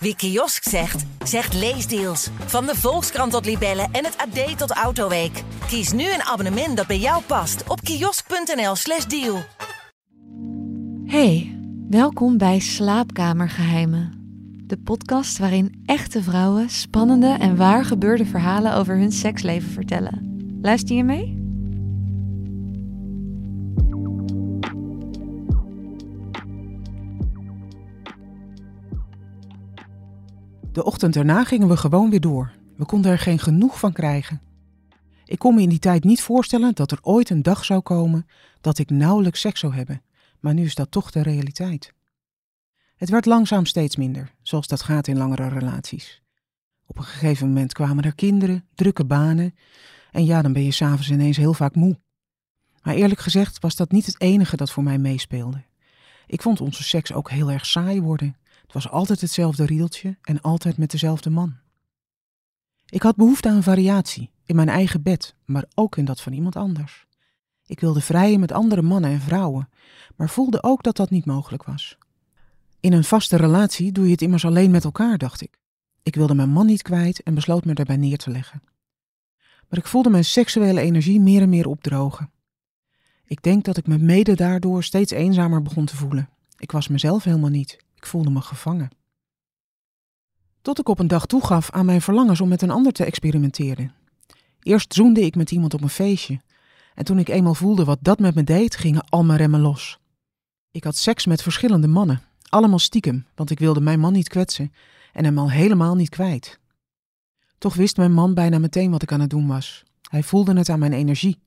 Wie kiosk zegt, zegt leesdeals. Van de Volkskrant tot Libellen en het AD tot Autoweek. Kies nu een abonnement dat bij jou past op kiosk.nl/slash deal. Hey, welkom bij Slaapkamergeheimen. De podcast waarin echte vrouwen spannende en waar gebeurde verhalen over hun seksleven vertellen. Luister je mee? De ochtend erna gingen we gewoon weer door. We konden er geen genoeg van krijgen. Ik kon me in die tijd niet voorstellen dat er ooit een dag zou komen dat ik nauwelijks seks zou hebben, maar nu is dat toch de realiteit. Het werd langzaam steeds minder, zoals dat gaat in langere relaties. Op een gegeven moment kwamen er kinderen, drukke banen en ja, dan ben je s'avonds ineens heel vaak moe. Maar eerlijk gezegd was dat niet het enige dat voor mij meespeelde. Ik vond onze seks ook heel erg saai worden. Het was altijd hetzelfde rieltje en altijd met dezelfde man. Ik had behoefte aan variatie, in mijn eigen bed, maar ook in dat van iemand anders. Ik wilde vrijen met andere mannen en vrouwen, maar voelde ook dat dat niet mogelijk was. In een vaste relatie doe je het immers alleen met elkaar, dacht ik. Ik wilde mijn man niet kwijt en besloot me daarbij neer te leggen. Maar ik voelde mijn seksuele energie meer en meer opdrogen. Ik denk dat ik me mede daardoor steeds eenzamer begon te voelen. Ik was mezelf helemaal niet. Ik voelde me gevangen. Tot ik op een dag toegaf aan mijn verlangens om met een ander te experimenteren. Eerst zoende ik met iemand op een feestje. En toen ik eenmaal voelde wat dat met me deed, gingen al mijn remmen los. Ik had seks met verschillende mannen, allemaal stiekem, want ik wilde mijn man niet kwetsen en hem al helemaal niet kwijt. Toch wist mijn man bijna meteen wat ik aan het doen was. Hij voelde het aan mijn energie.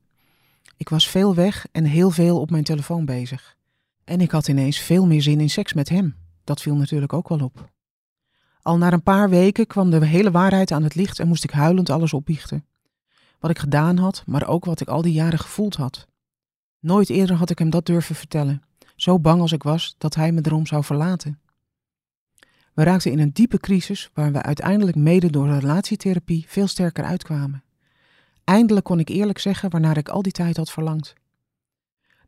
Ik was veel weg en heel veel op mijn telefoon bezig. En ik had ineens veel meer zin in seks met hem. Dat viel natuurlijk ook wel op. Al na een paar weken kwam de hele waarheid aan het licht en moest ik huilend alles opbiechten. Wat ik gedaan had, maar ook wat ik al die jaren gevoeld had. Nooit eerder had ik hem dat durven vertellen, zo bang als ik was dat hij me erom zou verlaten. We raakten in een diepe crisis waar we uiteindelijk mede door relatietherapie veel sterker uitkwamen. Eindelijk kon ik eerlijk zeggen waarnaar ik al die tijd had verlangd.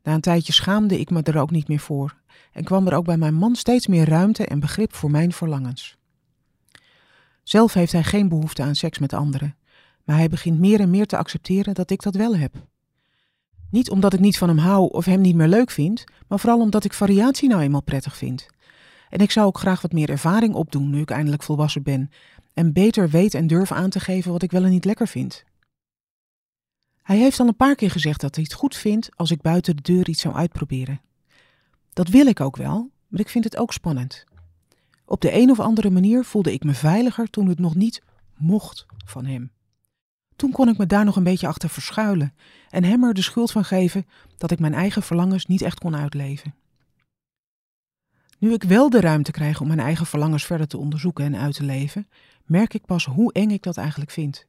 Na een tijdje schaamde ik me er ook niet meer voor en kwam er ook bij mijn man steeds meer ruimte en begrip voor mijn verlangens. Zelf heeft hij geen behoefte aan seks met anderen, maar hij begint meer en meer te accepteren dat ik dat wel heb. Niet omdat ik niet van hem hou of hem niet meer leuk vind, maar vooral omdat ik variatie nou eenmaal prettig vind. En ik zou ook graag wat meer ervaring opdoen nu ik eindelijk volwassen ben en beter weet en durf aan te geven wat ik wel en niet lekker vind. Hij heeft al een paar keer gezegd dat hij het goed vindt als ik buiten de deur iets zou uitproberen. Dat wil ik ook wel, maar ik vind het ook spannend. Op de een of andere manier voelde ik me veiliger toen het nog niet mocht van hem. Toen kon ik me daar nog een beetje achter verschuilen en hem er de schuld van geven dat ik mijn eigen verlangens niet echt kon uitleven. Nu ik wel de ruimte krijg om mijn eigen verlangens verder te onderzoeken en uit te leven, merk ik pas hoe eng ik dat eigenlijk vind.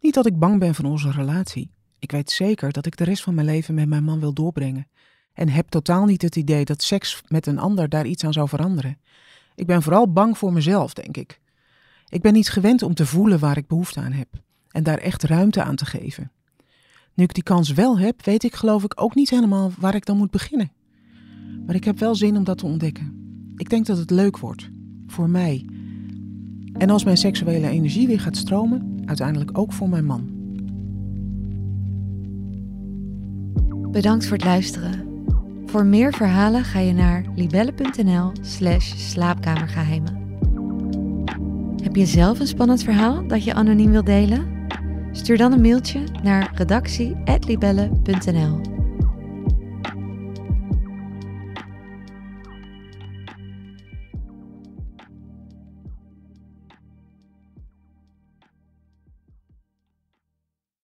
Niet dat ik bang ben van onze relatie. Ik weet zeker dat ik de rest van mijn leven met mijn man wil doorbrengen. En heb totaal niet het idee dat seks met een ander daar iets aan zou veranderen. Ik ben vooral bang voor mezelf, denk ik. Ik ben niet gewend om te voelen waar ik behoefte aan heb. En daar echt ruimte aan te geven. Nu ik die kans wel heb, weet ik geloof ik ook niet helemaal waar ik dan moet beginnen. Maar ik heb wel zin om dat te ontdekken. Ik denk dat het leuk wordt. Voor mij. En als mijn seksuele energie weer gaat stromen, uiteindelijk ook voor mijn man. Bedankt voor het luisteren. Voor meer verhalen ga je naar libelle.nl/slash slaapkamergeheimen. Heb je zelf een spannend verhaal dat je anoniem wilt delen? Stuur dan een mailtje naar redactie.libelle.nl.